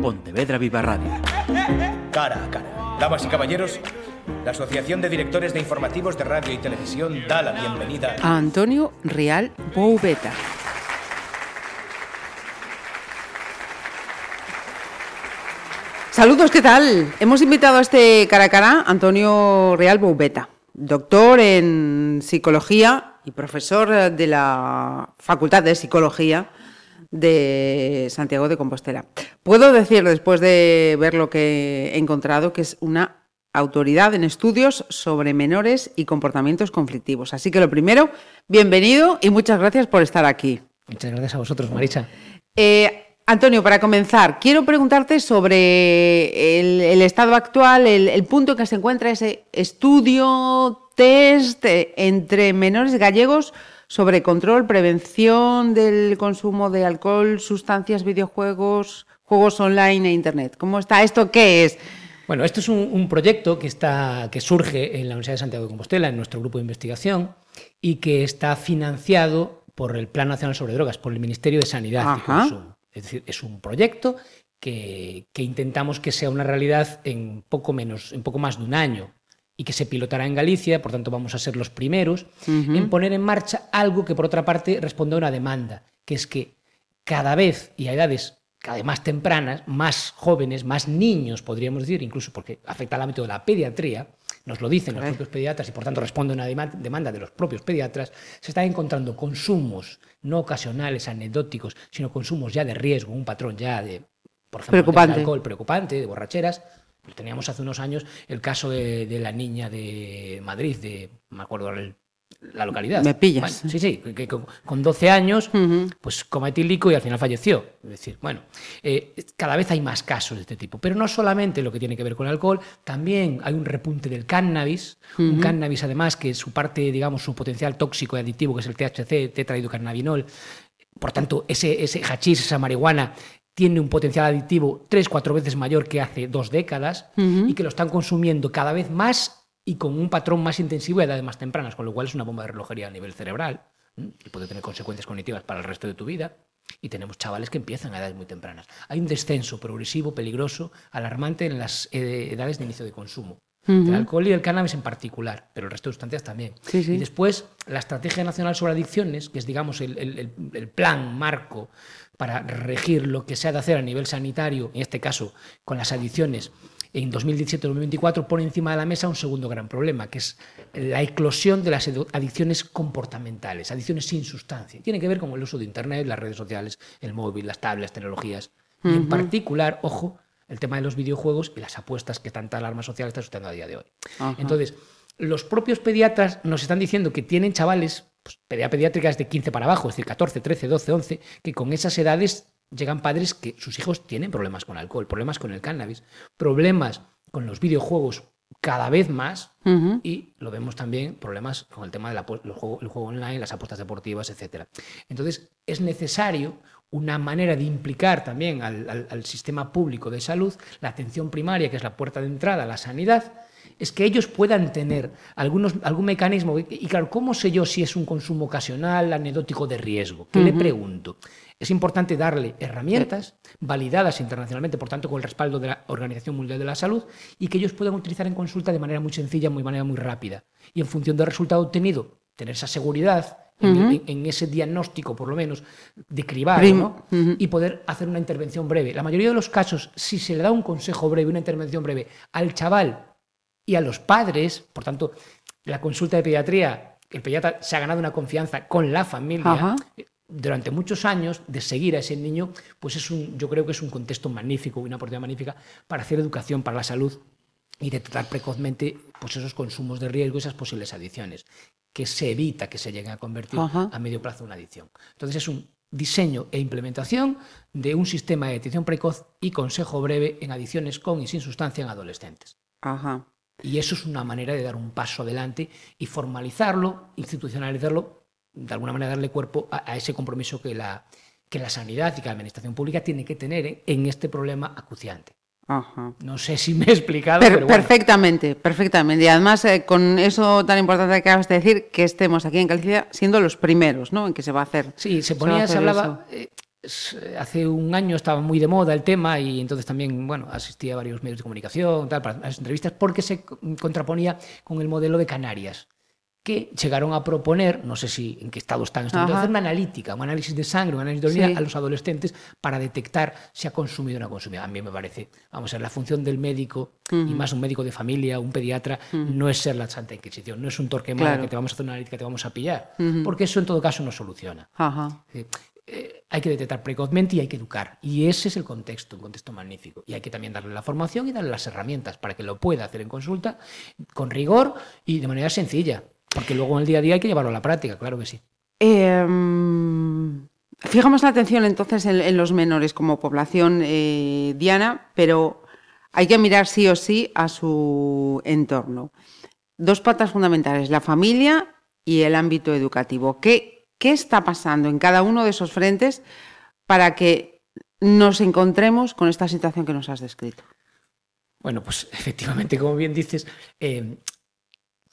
Pontevedra Viva Radio. Cara a cara. Damas y caballeros, la Asociación de Directores de Informativos de Radio y Televisión da la bienvenida a Antonio Rial Boubeta. Saludos, ¿qué tal? Hemos invitado a este cara a cara a Antonio Real Boubeta, doctor en psicología y profesor de la Facultad de Psicología de Santiago de Compostela. Puedo decir, después de ver lo que he encontrado, que es una autoridad en estudios sobre menores y comportamientos conflictivos. Así que lo primero, bienvenido y muchas gracias por estar aquí. Muchas gracias a vosotros, Marisa. Eh, Antonio, para comenzar, quiero preguntarte sobre el, estado actual, el, punto en que se encuentra ese estudio, test eh, entre menores gallegos sobre control, prevención del consumo de alcohol, sustancias, videojuegos, juegos online e Internet. ¿Cómo está esto? ¿Qué es? Bueno, esto es un, proyecto que, está, que surge en la Universidad de Santiago de Compostela, en nuestro grupo de investigación, y que está financiado por el Plan Nacional sobre Drogas, por el Ministerio de Sanidad y Consumo. Es decir, es un proyecto que, intentamos que sea una realidad en poco menos, en poco más de un año y que se pilotará en Galicia, por tanto vamos a ser los primeros en poner en marcha algo que por otra parte responde a una demanda, que es que cada vez y a edades cada vez más tempranas, más jóvenes, más niños, podríamos decir, incluso porque afecta al ámbito de la pediatría, nos lo dicen los propios pediatras y por tanto responde a una demanda de los propios pediatras, se están encontrando consumos no ocasionales, anecdóticos, sino consumos ya de riesgo, un patrón ya de, por ejemplo, de alcohol preocupante, de borracheras. Teníamos hace unos años el caso de, de la niña de Madrid, de, me acuerdo el la localidad. Me pillas. sí, sí, que, con 12 años, pues coma etílico y al final falleció. Es decir, bueno, eh, cada vez hay más casos de este tipo. Pero no solamente lo que tiene que ver con el alcohol, también hay un repunte del cannabis, un cannabis además que su parte, digamos, su potencial tóxico y adictivo, que es el THC, tetrahidrocannabinol, por tanto, ese, ese hachís, esa marihuana, tiene un potencial adictivo tres, cuatro veces mayor que hace dos décadas y que lo están consumiendo cada vez más y con un patrón más intensivo a edades más tempranas, con lo cual es una bomba de relojería a nivel cerebral y puede tener consecuencias cognitivas para el resto de tu vida. Y tenemos chavales que empiezan a edades muy tempranas. Hay un descenso progresivo, peligroso, alarmante en las edades de inicio de consumo. El alcohol y el cannabis en particular, pero el resto de sustancias también. Y después, la Estrategia Nacional sobre Adicciones, que es, digamos, el, el, plan marco para regir lo que se ha de hacer a nivel sanitario, en este caso con las adicciones, en 2017-2024 pone encima de la mesa un segundo gran problema, que es la eclosión de las adicciones comportamentales, adicciones sin sustancia. Tiene que ver con el uso de Internet, las redes sociales, el móvil, las tablets, las tecnologías. Y en particular, ojo, el tema de los videojuegos y las apuestas que tanta alarma social está sustentando a día de hoy. Entonces, los propios pediatras nos están diciendo que tienen chavales, pues, pediátricas de 15 para abajo, es decir, 14, 13, 12, 11, que con esas edades llegan padres que sus hijos tienen problemas con alcohol, problemas con el cannabis, problemas con los videojuegos cada vez más y lo vemos también problemas con el tema del juego, juego online, las apuestas deportivas, etc. Entonces es necesario una manera de implicar también al, sistema público de salud, la atención primaria, que es la puerta de entrada a la sanidad, es que ellos puedan tener algunos, algún mecanismo. Y claro, ¿cómo sé yo si es un consumo ocasional, anecdótico de riesgo? ¿Qué le pregunto? Es importante darle herramientas validadas internacionalmente, por tanto, con el respaldo de la Organización Mundial de la Salud, y que ellos puedan utilizar en consulta de manera muy sencilla, de manera muy rápida. Y en función del resultado obtenido, tener esa seguridad en, ese diagnóstico, por lo menos, de cribar, y poder hacer una intervención breve. La mayoría de los casos, si se le da un consejo breve, una intervención breve al chaval y a los padres, por tanto, la consulta de pediatría, el pediatra se ha ganado una confianza con la familia. Durante muchos años de seguir a ese niño, pues es un, yo creo que es un contexto magnífico, una oportunidad magnífica para hacer educación para la salud y detectar precozmente pues esos consumos de riesgo, esas posibles adicciones, que se evita que se lleguen a convertir a medio plazo en una adicción. Entonces es un diseño e implementación de un sistema de detección precoz y consejo breve en adicciones con y sin sustancia en adolescentes. Ajá. Y eso es una manera de dar un paso adelante y formalizarlo, institucionalizarlo, de alguna manera darle cuerpo a, ese compromiso que la, que la sanidad y que la administración pública tiene que tener en este problema acuciante. No sé si me he explicado. pero Perfectamente, perfectamente. Y además, eh, con eso tan importante que acabas de decir, que estemos aquí en Galicia siendo los primeros, ¿no? En que se va a hacer. Sí, se ponía, se, hablaba. Eh, hace un año estaba muy de moda el tema y entonces también, bueno, asistía a varios medios de comunicación, tal, para las entrevistas, porque se contraponía con el modelo de Canarias que llegaron a proponer, no sé si en qué estado están, hacer una analítica, un análisis de sangre, un análisis de orina a los adolescentes para detectar si ha consumido o no ha consumido. A mí me parece, vamos a ver, la función del médico, y más un médico de familia, un pediatra, no es ser la Santa Inquisición, no es un torquemada que te vamos a hacer una analítica, te vamos a pillar, porque eso en todo caso no soluciona. Eh, hay que detectar precozmente y hay que educar. Y ese es el contexto, un contexto magnífico. Y hay que también darle la formación y darle las herramientas para que lo pueda hacer en consulta con rigor y de manera sencilla. Porque luego en el día a día hay que llevarlo a la práctica, claro que sí. Em, fijamos la atención entonces en, los menores como población eh, diana, pero hay que mirar sí o sí a su entorno. Dos patas fundamentales, la familia y el ámbito educativo. ¿Qué, qué está pasando en cada uno de esos frentes para que nos encontremos con esta situación que nos has descrito? Bueno, pues efectivamente, como bien dices, eh,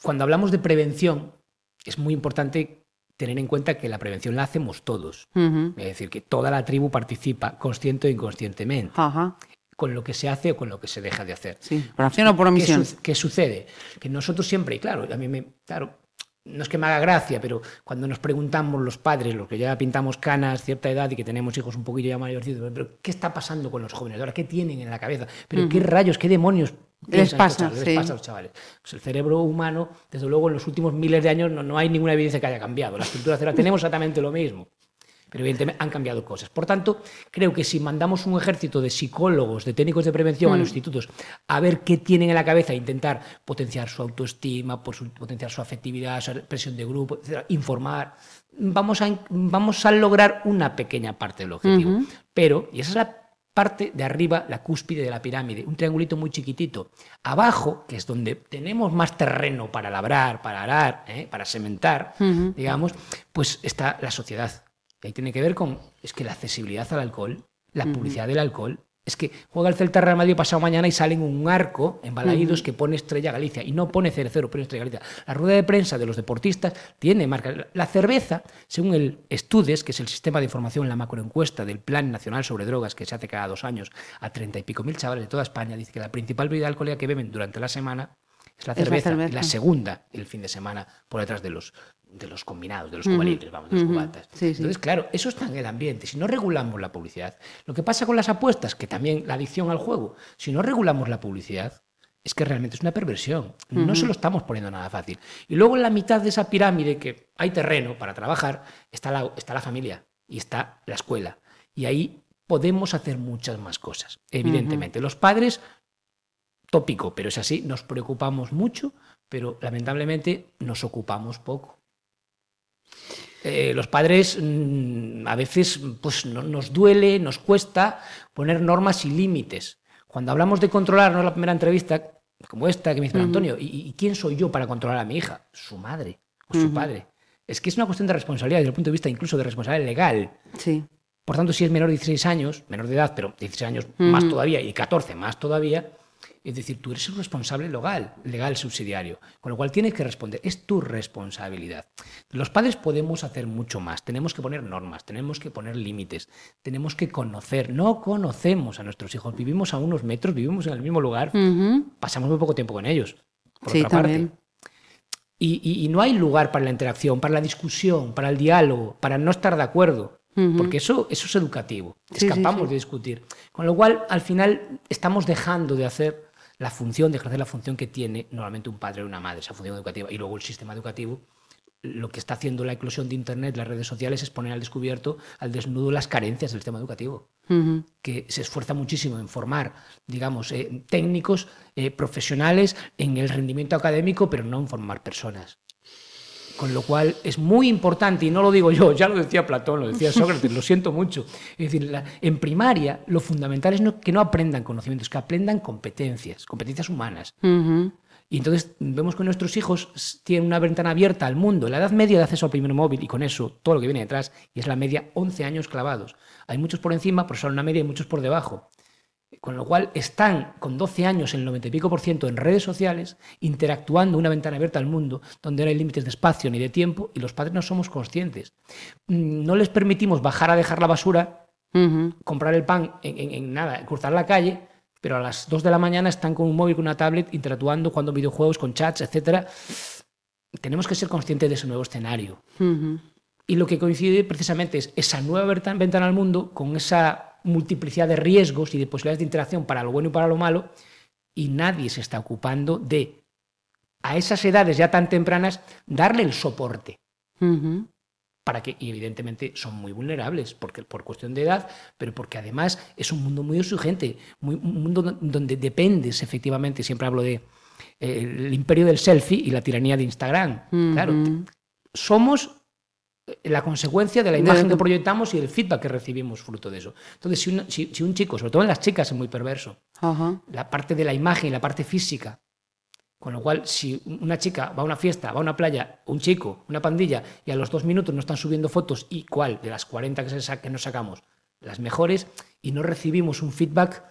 cuando hablamos de prevención, es muy importante tener en cuenta que la prevención la hacemos todos. Es decir, que toda la tribu participa, consciente o inconscientemente. Con lo que se hace o con lo que se deja de hacer. Sí, por acción o por omisión. ¿Qué, sucede? Que nosotros siempre, y claro, a mí me, claro, no es que me haga gracia, pero cuando nos preguntamos los padres, los que ya pintamos canas, cierta edad y que tenemos hijos un poquillo ya mayorcitos, pero ¿qué está pasando con los jóvenes ahora? ¿Qué tienen en la cabeza? ¿Pero qué rayos, qué demonios les pasa, les pasa a los chavales. Pues el cerebro humano, desde luego, en los últimos miles de años no, no hay ninguna evidencia que haya cambiado. La estructura cerebral tenemos exactamente lo mismo. Pero evidentemente han cambiado cosas. Por tanto, creo que si mandamos un ejército de psicólogos, de técnicos de prevención a los mm. institutos a ver qué tienen en la cabeza, intentar potenciar su autoestima, potenciar su afectividad, su presión de grupo, informar, vamos a, vamos a lograr una pequeña parte del objetivo. Pero, y esa es la parte de arriba, la cúspide de la pirámide, un triangulito muy chiquitito. Abajo, que es donde tenemos más terreno para labrar, para arar, ¿eh? para sementar, digamos, pues está la sociedad. Y ahí tiene que ver con, es que la accesibilidad al alcohol, la publicidad del alcohol, es que juega el Celta Real Madrid pasado mañana y sale en un arco en Balaídos que pone Estrella Galicia y no pone 0-0, pone Estrella Galicia. La rueda de prensa de los deportistas tiene marca. La cerveza, según el Estudes, que es el sistema de información, la macroencuesta del Plan Nacional sobre Drogas que se hace cada dos años a treinta y pico mil chavales de toda España, dice que la principal bebida alcohólica que beben durante la semana es la cerveza, la, la segunda el fin de semana por detrás de los de los combinados, de los cubalitres, vamos, de los cubatas. Entonces, claro, eso está en el ambiente. Si no regulamos la publicidad, lo que pasa con las apuestas, que también la adicción al juego, si no regulamos la publicidad, es que realmente es una perversión. No se lo estamos poniendo nada fácil. Y luego en la mitad de esa pirámide, que hay terreno para trabajar, está la, está la familia y está la escuela. Y ahí podemos hacer muchas más cosas. Evidentemente, los padres, tópico, pero es así, nos preocupamos mucho, pero lamentablemente nos ocupamos poco. Eh, los padres mm, a veces pues, nos duele, nos cuesta poner normas y límites. Cuando hablamos de controlar, no es la primera entrevista como esta que me dice Antonio, ¿y, quién soy yo para controlar a mi hija? Su madre o su padre. Es que es una cuestión de responsabilidad desde el punto de vista incluso de responsabilidad legal. Sí. Por tanto, si es menor de 16 años, menor de edad, pero 16 años más todavía y 14 más todavía, es decir, tú eres el responsable legal, legal subsidiario, con lo cual tienes que responder, es tu responsabilidad. Los padres podemos hacer mucho más, tenemos que poner normas, tenemos que poner límites, tenemos que conocer, no conocemos a nuestros hijos, vivimos a unos metros, vivimos en el mismo lugar, pasamos muy poco tiempo con ellos, por otra parte. Y, no hay lugar para la interacción, para la discusión, para el diálogo, para no estar de acuerdo. Porque eso, eso es educativo. Escapamos de discutir. Con lo cual, al final, estamos dejando de hacer la función, de ejercer la función que tiene normalmente un padre o una madre, esa función educativa. Y luego el sistema educativo, lo que está haciendo la eclosión de Internet, las redes sociales, es poner al descubierto, al desnudo, las carencias del sistema educativo, que se esfuerza muchísimo en formar, digamos, eh, técnicos eh, profesionales en el rendimiento académico, pero no en formar personas. Con lo cual es muy importante, y no lo digo yo, ya lo decía Platón, lo decía Sócrates, lo siento mucho. Es decir, en primaria lo fundamental es que no aprendan conocimientos, que aprendan competencias, competencias humanas. Y entonces vemos que nuestros hijos tienen una ventana abierta al mundo. La edad media de acceso al primer móvil y con eso todo lo que viene detrás, y es la media 11 años clavados. Hay muchos por encima, pero son una media y muchos por debajo. Con lo cual están con 12 años, el 90 y pico por ciento, en redes sociales, interactuando una ventana abierta al mundo, donde no hay límites de espacio ni de tiempo, y los padres no somos conscientes. Mm, no les permitimos bajar a dejar la basura comprar el pan en, en- en nada, cruzar la calle, pero a las 2 de la mañana están con un móvil, con una tablet, interactuando, jugando videojuegos, con chats, etcétera. Tenemos que ser conscientes de ese nuevo escenario. Y lo que coincide precisamente es esa nueva ventana al mundo con esa multiplicidad de riesgos y de posibilidades de interacción para lo bueno y para lo malo, y nadie se está ocupando de, a esas edades ya tan tempranas, darle el soporte. Para que, y evidentemente son muy vulnerables, porque, por cuestión de edad, pero porque además es un mundo muy exigente, muy, un mundo do- donde dependes efectivamente, siempre hablo de eh, el imperio del selfie y la tiranía de Instagram. Claro, somos la consecuencia de la imagen que proyectamos y el feedback que recibimos fruto de eso. Entonces, si, una- si- si un chico, sobre todo en las chicas, es muy perverso, Ajá. la parte de la imagen y la parte física. Con lo cual, si una chica va a una fiesta, va a una playa, un chico, una pandilla, y a los dos minutos no están subiendo fotos, ¿y cuál de las 40 que, se sa- que nos sacamos? Las mejores, y no recibimos un feedback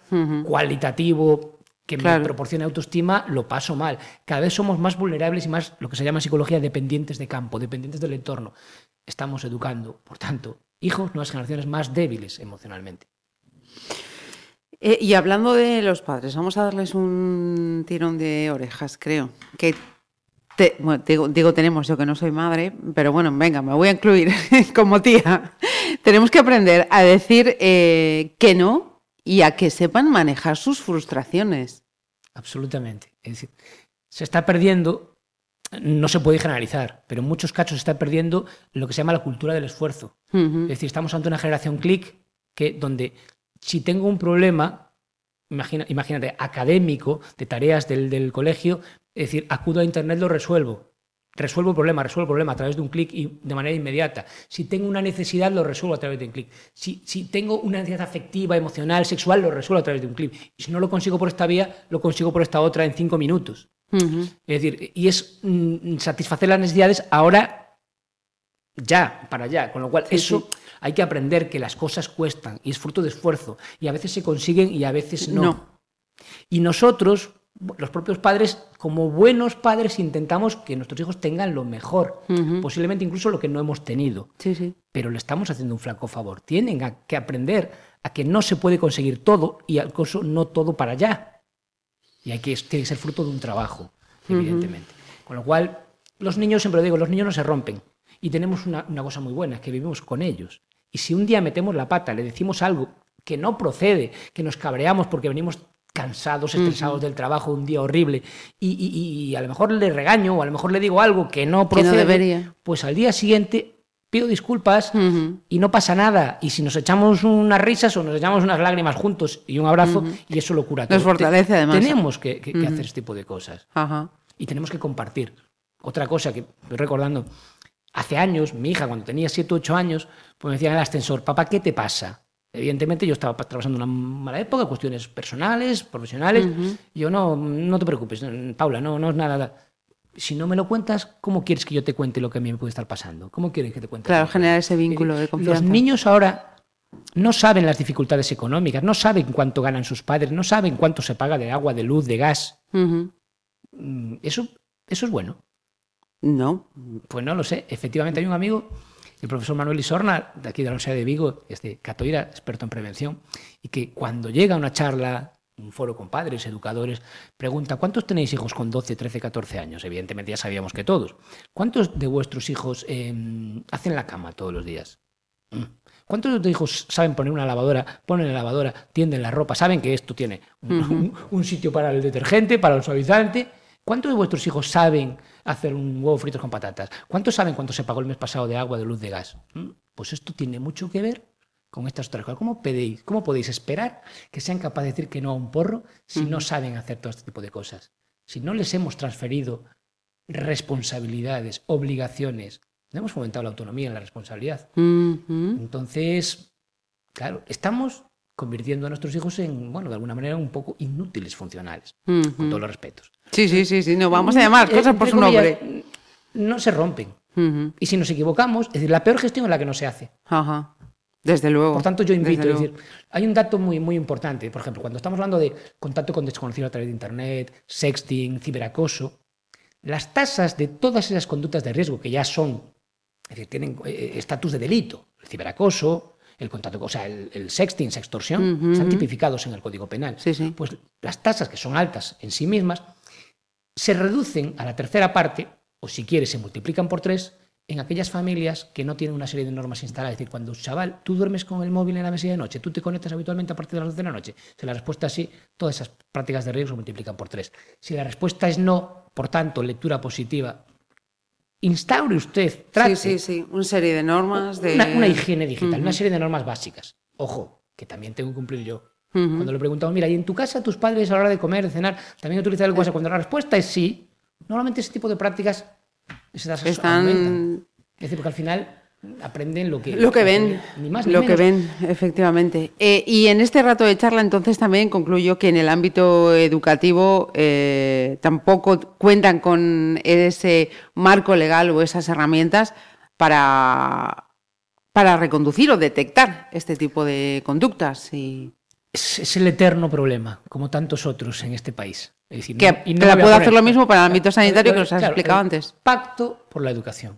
cualitativo que Claro. me proporcione autoestima, lo paso mal. Cada vez somos más vulnerables y más, lo que se llama psicología, dependientes de campo, dependientes del entorno. Estamos educando, por tanto, hijos, nuevas generaciones más débiles emocionalmente. Eh, y hablando de los padres, vamos a darles un tirón de orejas, creo. Que te- bueno, digo, digo tenemos, yo que no soy madre, pero bueno, venga, me voy a incluir como tía. Tenemos que aprender a decir eh, que no y a que sepan manejar sus frustraciones. Absolutamente. Es decir, se está perdiendo, no se puede generalizar, pero en muchos casos se está perdiendo lo que se llama la cultura del esfuerzo. Es decir, estamos ante una generación click que donde si tengo un problema, imagina- imagínate, académico, de tareas del, del colegio, es decir, acudo a Internet, lo resuelvo. Resuelvo el problema, resuelvo el problema a través de un clic y de manera inmediata. Si tengo una necesidad, lo resuelvo a través de un clic. Si, si tengo una necesidad afectiva, emocional, sexual, lo resuelvo a través de un clic. Y si no lo consigo por esta vía, lo consigo por esta otra en cinco minutos. Es decir, y es mm, satisfacer las necesidades ahora, ya, para allá. Con lo cual, Sí, eso sí. hay que aprender que las cosas cuestan y es fruto de esfuerzo. Y a veces se consiguen y a veces no. No. Y nosotros, los propios padres, como buenos padres, intentamos que nuestros hijos tengan lo mejor, posiblemente incluso lo que no hemos tenido. Sí, sí. Pero le estamos haciendo un flaco favor. Tienen a- que aprender a que no se puede conseguir todo y al coso no todo para allá. Y hay que, tiene que ser fruto de un trabajo, evidentemente. Con lo cual, los niños, siempre lo digo, los niños no se rompen. Y tenemos una, una cosa muy buena, que vivimos con ellos. Y si un día metemos la pata, le decimos algo que no procede, que nos cabreamos porque venimos cansados, estresados del trabajo, un día horrible, y, y- y a lo mejor le regaño o a lo mejor le digo algo que no Que no procede, debería. pues al día siguiente pido disculpas y no pasa nada. Y si nos echamos unas risas o nos echamos unas lágrimas juntos y un abrazo, y eso lo cura todo. Nos fortalece, además. Tenemos que, que- que hacer este tipo de cosas Ajá. y tenemos que compartir. Otra cosa que estoy recordando, hace años, mi hija, cuando tenía 7 o 8 años, pues me decía en el ascensor, papá, ¿qué te pasa? Evidentemente yo estaba atravesando una mala época, cuestiones personales, profesionales. y yo, no, no te preocupes, Paula, no, no es nada. Si no me lo cuentas, ¿cómo quieres que yo te cuente lo que a mí me puede estar pasando? ¿Cómo quieres que te cuente? Claro, generar ese vínculo de Los confianza. niños ahora no saben las dificultades económicas, no saben cuánto ganan sus padres, no saben cuánto se paga de agua, de luz, de gas. Ujú. Mm, Eso, eso es bueno. No. Pues no lo sé. Efectivamente, hay un amigo, el profesor Manuel Isorna, de aquí de la Universidad de Vigo, es de Catoira, experto en prevención, y que cuando llega a una charla, un foro con padres, educadores, pregunta, ¿cuántos tenéis hijos con 12, 13, 14 años? Evidentemente ya sabíamos que todos. ¿Cuántos de vuestros hijos eh, hacen la cama todos los días? Mm. ¿Cuántos de tus hijos saben poner una lavadora, ponen la lavadora, tienden la ropa, saben que esto tiene un, un- un sitio para el detergente, para el suavizante? ¿Cuántos de vuestros hijos saben hacer un huevo frito con patatas? ¿Cuántos saben cuánto se pagó el mes pasado de agua, de luz, de gas? ¿Mm? Pues esto tiene mucho que ver con estas otras cosas. ¿Cómo podéis, cómo podéis esperar que sean capaces de decir que no a un porro si no saben hacer todo este tipo de cosas? Si no les hemos transferido responsabilidades, obligaciones, no hemos fomentado la autonomía en la responsabilidad. Entonces, claro, estamos convirtiendo a nuestros hijos en, bueno, de alguna manera un poco inútiles funcionales, con todos los respetos. Sí, sí, sí, sí. No, vamos a llamar Eh, cosas por su nombre. No se rompen. Y si nos equivocamos, es decir, la peor gestión es la que no se hace. Ajá. Desde luego. Por tanto, yo invito, es decir, hay un dato muy, muy importante. Por ejemplo, cuando estamos hablando de contacto con desconocidos a través de Internet, sexting, ciberacoso, las tasas de todas esas conductas de riesgo que ya son, es decir, tienen eh, estatus de delito, el ciberacoso, el contacto, o sea, el, el sexting, sextorsión, están tipificados en el Código Penal. Sí, sí. Pues las tasas, que son altas en sí mismas, se reducen a la tercera parte, o si quieres, se multiplican por tres, en aquellas familias que no tienen una serie de normas instaladas. Es decir, cuando, chaval, tú duermes con el móvil en la mesilla de noche, tú te conectas habitualmente a partir de las 12 de la noche. Si la respuesta es sí, todas esas prácticas de riesgo se multiplican por tres. Si la respuesta es no, por tanto, lectura positiva, instaure usted, trate Sí, sí, sí. Una serie de normas de... una, una higiene digital, una serie de normas básicas. Ojo, que también tengo que cumplir yo. Cuando le preguntamos, mira, ¿y en tu casa tus padres a la hora de comer, de cenar, también utilizan el WhatsApp? Cuando la respuesta es sí, normalmente ese tipo de prácticas se las Están-. Es decir, porque al final aprenden lo que, Lo que ven, ni más ni lo que ven, efectivamente. Eh, y en este rato de charla, entonces, también concluyo que en el ámbito educativo eh, tampoco cuentan con ese marco legal o esas herramientas para, para reconducir o detectar este tipo de conductas. Y Es, es el eterno problema, como tantos otros en este país. Es decir, que, no- y la puedo hacer lo mismo para el ámbito sanitario que nos has claro, explicado el antes. Pacto por la educación.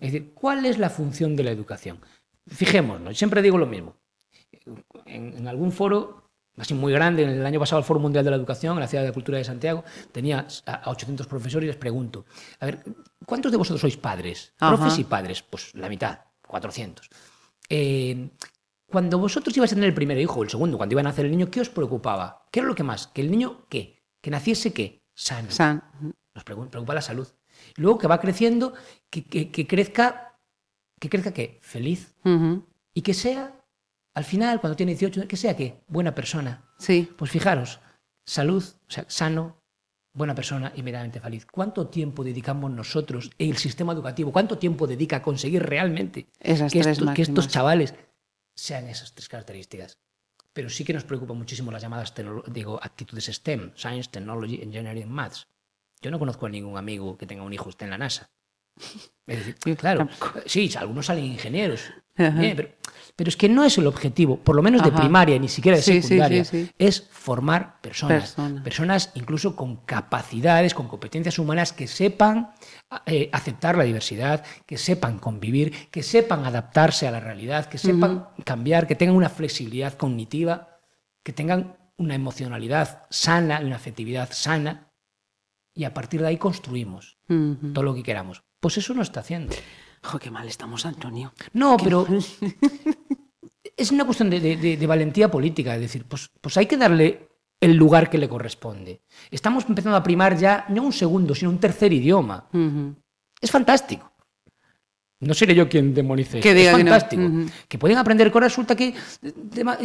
Es decir, ¿cuál es la función de la educación? Fijémonos, siempre digo lo mismo. En, en algún foro, así muy grande, en el año pasado el Foro Mundial de la Educación, en la Ciudad de la Cultura de Santiago, tenía a a 800 profesores y les pregunto, a ver, ¿cuántos de vosotros sois padres? Profes y padres, pues la mitad, 400. Eh, cuando vosotros ibais a tener el primer hijo o el segundo, cuando iban a nacer el niño, ¿qué os preocupaba? ¿Qué era lo que más? ¿Que el niño qué? ¿Que naciese qué? Sano. San- Nos preocupa la salud. Luego que va creciendo, que, que- que crezca, que crezca qué? Feliz. Y que sea, al final, cuando tiene 18, que sea qué? Buena persona. Sí. Pues fijaros, salud, o sea, sano, buena persona y medianamente feliz. ¿Cuánto tiempo dedicamos nosotros en el sistema educativo? ¿Cuánto tiempo dedica a conseguir realmente Esas que, esto- que estos chavales sean esas tres características? Pero sí que nos preocupa muchísimo las llamadas digo, actitudes STEM, Science, Technology, Engineering, Maths. Yo no conozco a ningún amigo que tenga un hijo esté en la NASA. Es decir, Yo claro, tampoco. sí, algunos salen ingenieros, pero, pero es que no es el objetivo, por lo menos de primaria, ni siquiera de Sí, secundaria, sí. es formar personas, Personas. personas incluso con capacidades, con competencias humanas que sepan eh, aceptar la diversidad, que sepan convivir, que sepan adaptarse a la realidad, que sepan cambiar, que tengan una flexibilidad cognitiva, que tengan una emocionalidad sana, una afectividad sana, y a partir de ahí construimos todo lo que queramos. Pues eso no está haciendo. Qué mal estamos, Antonio. No, pero es una cuestión de, de- valentía política, es decir, pues, pues hay que darle el lugar que le corresponde. Estamos empezando a primar ya no un segundo, sino un tercer idioma. Es fantástico. No seré yo quien demonice. Que diga es que no. fantástico. Que pueden aprender, que ahora resulta que,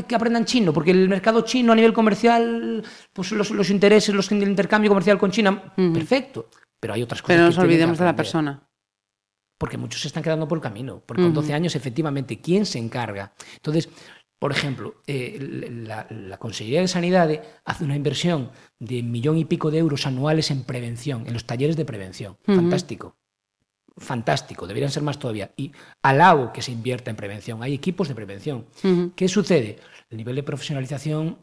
que aprendan chino, porque el mercado chino a nivel comercial, pues los, los intereses, los el intercambio comercial con China, perfecto. Pero hay otras cosas Pero no nos olvidemos de la persona. Porque muchos se están quedando por el camino. Porque con 12 años, efectivamente, ¿quién se encarga? Entonces, por ejemplo, eh, la, la Consejería de Sanidad hace una inversión de millón y pico de euros anuales en prevención, en los talleres de prevención. Fantástico. Fantástico, deberían ser más todavía. Y alabo que se invierta en prevención. Hay equipos de prevención. ¿Qué sucede? El nivel de profesionalización,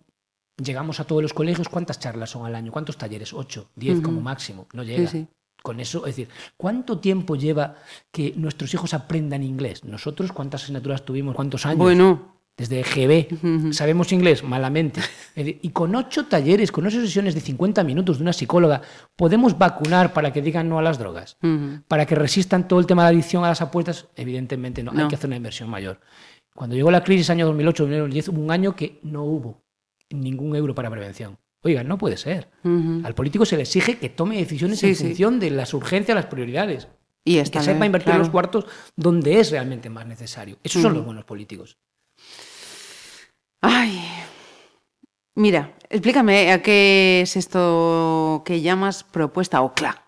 llegamos a todos los colegios, ¿cuántas charlas son al año? ¿Cuántos talleres? Ocho, diez como máximo. No llega. sí. Con eso, es decir, ¿cuánto tiempo lleva que nuestros hijos aprendan inglés? Nosotros, ¿cuántas asignaturas tuvimos? ¿Cuántos años? Bueno, Desde GB. ¿Sabemos inglés? Malamente. Y con ocho talleres, con ocho sesiones de 50 minutos de una psicóloga, podemos vacunar para que digan no a las drogas. Para que resistan todo el tema de la adicción a las apuestas, evidentemente no. Hay que hacer una inversión mayor. Cuando llegó la crisis año 2008-2010, hubo un año que no hubo ningún euro para prevención. Oiga, no puede ser. Al político se le exige que tome decisiones Sí, en sí. función de las urgencias, las prioridades. y que sepa invertir claro. los cuartos donde es realmente más necesario. Esos son los buenos políticos. Ay, mira, explícame a qué es esto que llamas propuesta OCLA.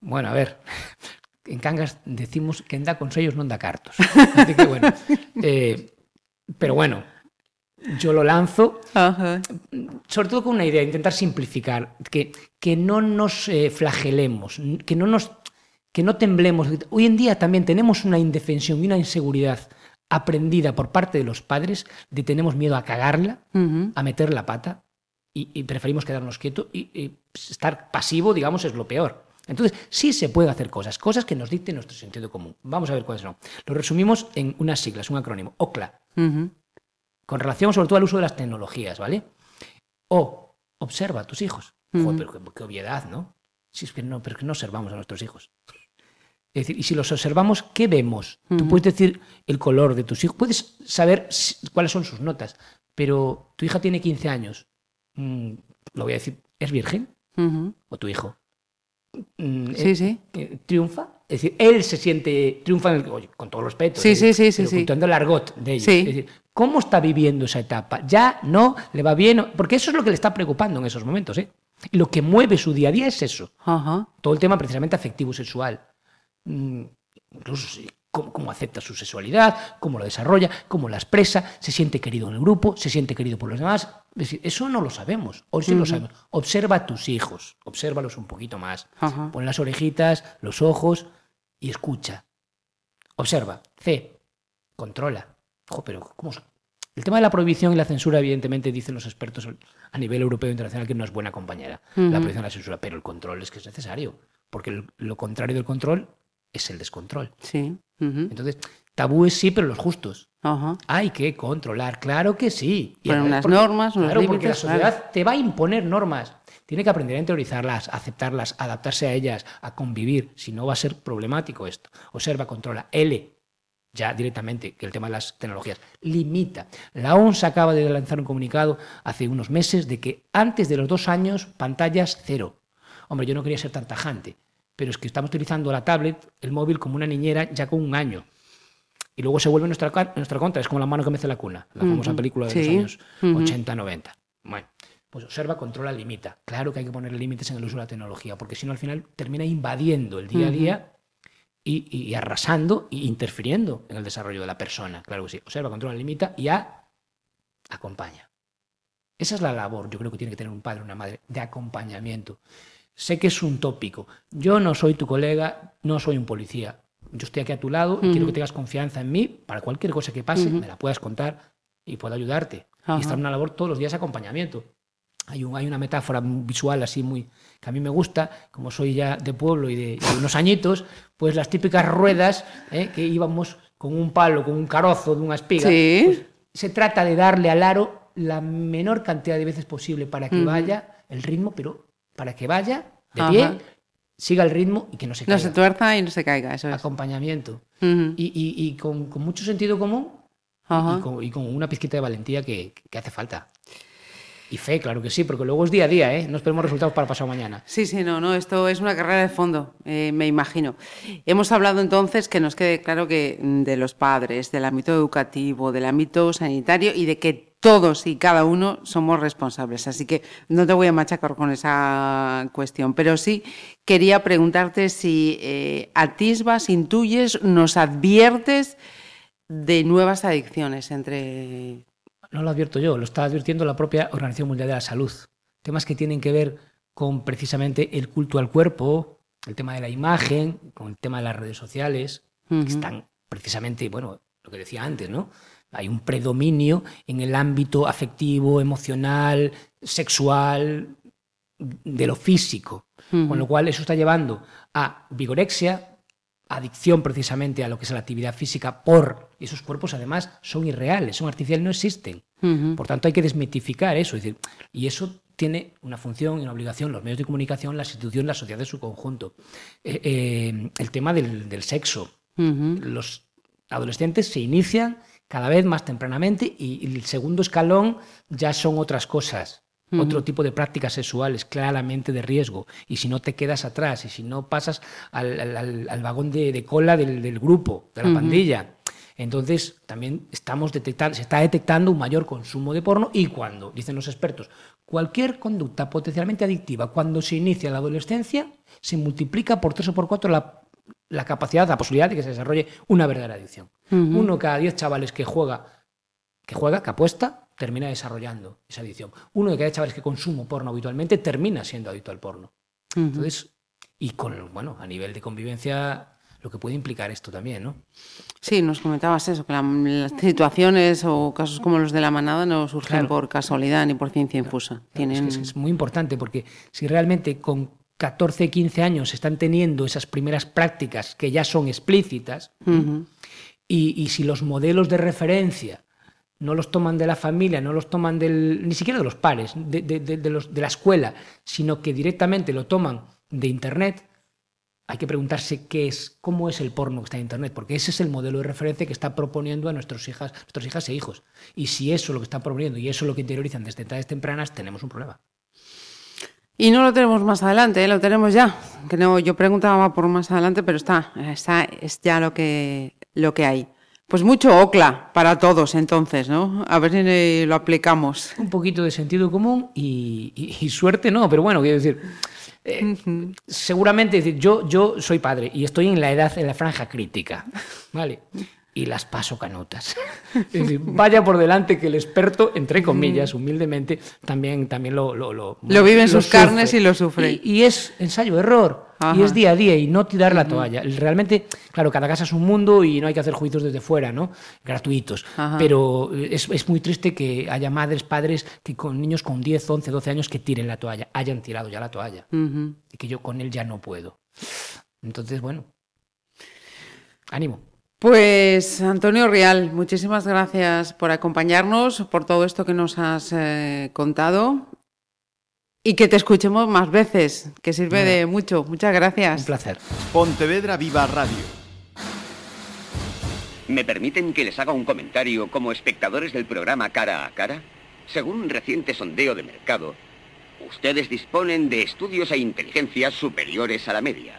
Bueno, a ver, en Cangas decimos que da consellos non da cartos. Así que bueno, eh, pero bueno, yo lo lanzo Ajá. sobre todo con una idea, intentar simplificar, que, que no nos eh, flagelemos, que no, nos, que no temblemos. Hoy en día también tenemos una indefensión y una inseguridad aprendida por parte de los padres de tenemos miedo a cagarla, a meter la pata y, y preferimos quedarnos quietos y, y estar pasivo, digamos, es lo peor. Entonces, sí se puede hacer cosas, cosas que nos dicte nuestro sentido común. Vamos a ver cuáles son. Lo resumimos en unas siglas, un acrónimo, OCLA, con relación sobre todo al uso de las tecnologías, ¿vale? O, observa a tus hijos. Joder, pero qué, qué obviedad, ¿no? Si es que no, pero es que no observamos a nuestros hijos. Es decir, y si los observamos, ¿qué vemos? Tú puedes decir el color de tus hijos, puedes saber cuáles son sus notas, pero tu hija tiene 15 años. Mm, lo voy a decir, ¿es virgen? ¿O tu hijo? Mm, Sí, eh, sí. eh, ¿Triunfa? Es decir, él se siente, triunfa en el- oye, con todo respeto. Sí, es sí, sí, sí, pero sí. contando el argot de ellos. Sí. Es decir, ¿cómo está viviendo esa etapa? ¿Ya no le va bien? Porque eso es lo que le está preocupando en esos momentos, ¿eh? Y lo que mueve su día a día es eso. Ajá. Todo el tema precisamente afectivo sexual. Mm, incluso sí, cómo, cómo acepta su sexualidad, cómo lo desarrolla, cómo la expresa, se siente querido en el grupo, se siente querido por los demás. Es decir, eso no lo sabemos, o sí lo sabemos. Observa a tus hijos, obsérvalos un poquito más. Ajá. Pon las orejitas, los ojos y escucha. Observa. C. Controla. Ojo, pero ¿cómo? El tema de la prohibición y la censura, evidentemente, dicen los expertos a nivel europeo e internacional que no es buena compañera. La prohibición y la censura, pero el control es que es necesario. Porque lo contrario del control es el descontrol. Sí. Entonces, tabúes sí, pero los justos. Hay que controlar, claro que sí. Poner además unas porque- normas, Claro, porque la límites, claro. sociedad te va a imponer normas. Tiene que aprender a interiorizarlas, aceptarlas, adaptarse a ellas, a convivir. Si no, va a ser problemático esto. Observa, controla. L, ya directamente, que el tema de las tecnologías, limita. La OMS acaba de lanzar un comunicado hace unos meses de que antes de los dos años, pantallas cero. Hombre, yo no quería ser tan tajante, pero es que estamos utilizando la tablet, el móvil, como una niñera ya con un año. Y luego se vuelve nuestra, nuestra contra. Es como la mano que mece la cuna, la famosa película de Sí. los años 80-90. Bueno, pues observa, controla, limita. Claro que hay que poner límites en el uso de la tecnología, porque si no al final termina invadiendo el día a día y, y- y arrasando e interfiriendo en el desarrollo de la persona. Claro que sí. Observa, controla, limita y a, acompaña. Esa es la labor, yo creo que tiene que tener un padre una madre, de acompañamiento. Sé que es un tópico. Yo no soy tu colega, no soy un policía. Yo estoy aquí a tu lado y quiero que tengas confianza en mí para cualquier cosa que pase, me la puedas contar y puedo ayudarte. Y estar en una labor todos los días de acompañamiento. Hay, un- hay una metáfora visual así muy que a mí me gusta, como soy ya de pueblo y de, unos añitos, pues las típicas ruedas ¿eh? que íbamos con un palo, con un carozo de una espiga. Sí. pues, se trata de darle al aro la menor cantidad de veces posible para que vaya el ritmo, pero para que vaya de Ajá. pie, siga el ritmo y que no se No caiga. se tuerza y no se caiga, eso es. Acompañamiento. Y, y- y con, con mucho sentido común y con, y con una pizquita de valentía que, que hace falta. Y fe, claro que sí, porque luego es día a día, ¿eh? No esperemos resultados para pasado mañana. Sí, sí, no, no, esto es una carrera de fondo, eh, me imagino. Hemos hablado entonces, que nos quede claro que mm, de los padres, del ámbito educativo, del ámbito sanitario y de que todos y cada uno somos responsables. Así que no te voy a machacar con esa cuestión, pero sí quería preguntarte si eh, atisbas, intuyes, nos adviertes de nuevas adicciones entre... No lo advierto yo, lo está advirtiendo la propia Organización Mundial de la Salud. Temas que tienen que ver con precisamente el culto al cuerpo, el tema de la imagen, con el tema de las redes sociales, que están precisamente, bueno, lo que decía antes, ¿no? Hay un predominio en el ámbito afectivo, emocional, sexual, de lo físico. Con lo cual eso está llevando a vigorexia, adicción precisamente a lo que es la actividad física por y esos cuerpos además son irreales, son artificiales, no existen. Por tanto hay que desmitificar eso, es decir, y eso tiene una función y una obligación los medios de comunicación, las instituciones, la sociedad en su conjunto. Eh, eh, el tema del, del sexo. Los adolescentes se inician cada vez más tempranamente y, y el segundo escalón ya son otras cosas. Otro tipo de prácticas sexuales claramente de riesgo. Y si no te quedas atrás, y si no pasas al, al- al- al vagón de, de cola del, del grupo, de la pandilla, entonces también estamos detectando, se está detectando un mayor consumo de porno y cuando, dicen los expertos, cualquier conducta potencialmente adictiva, cuando se inicia en la adolescencia, se multiplica por tres o por cuatro la, la capacidad, la posibilidad de que se desarrolle una verdadera adicción. Uno cada diez chavales que juega, que juega, que apuesta, termina desarrollando esa adicción. Uno de cada diez chavales que consume porno habitualmente termina siendo adicto al porno. Entonces, y con, bueno, a nivel de convivencia, lo que puede implicar esto también, ¿no? Sí, nos comentabas eso, que la- las situaciones o casos como los de la manada no surgen Claro. por casualidad ni por ciencia infusa. Claro, es, que Tienen... es, es muy importante porque si realmente con 14, 15 años están teniendo esas primeras prácticas que ya son explícitas, y, y si los modelos de referencia no los toman de la familia, no los toman del, ni siquiera de los pares, de, de, de, los, de la escuela, sino que directamente lo toman de Internet, hay que preguntarse qué es, cómo es el porno que está en Internet, porque ese es el modelo de referencia que está proponiendo a nuestros hijas, nuestras hijas e hijos. Y si eso es lo que están proponiendo y eso es lo que interiorizan desde edades tempranas, tenemos un problema. Y no lo tenemos más adelante, ¿eh? lo tenemos ya. Que no, yo preguntaba por más adelante, pero está, está es ya lo que, lo que hay. Pues mucho OCLA para todos entonces, ¿no? A ver si lo aplicamos. Un poquito de sentido común y, y, y suerte no, pero bueno, quiero decir, eh, seguramente decir, yo, yo soy padre y estoy en la edad, en la franja crítica, ¿vale? Y las paso canutas. Es decir, vaya por delante que el experto, entre comillas, humildemente, también, también lo, lo, lo, lo vive en sus sufre. carnes y lo sufre. Y, y es ensayo-error. Y es día a día y no tirar la toalla. Realmente, claro, cada casa es un mundo y no hay que hacer juicios desde fuera, ¿no? Gratuitos. Ajá. Pero es, es, muy triste que haya madres, padres, que con niños con 10, 11, 12 años que tiren la toalla, hayan tirado ya la toalla. Uh -huh. Y que yo con él ya no puedo. Entonces, bueno, ánimo. Pues Antonio Rial, muchísimas gracias por acompañarnos, por todo esto que nos has eh, contado y que te escuchemos más veces, que sirve de mucho. Muchas gracias. Un placer. Pontevedra Viva Radio. ¿Me permiten que les haga un comentario como espectadores del programa Cara a Cara? Según un reciente sondeo de mercado, ustedes disponen de estudios e inteligencias superiores a la media.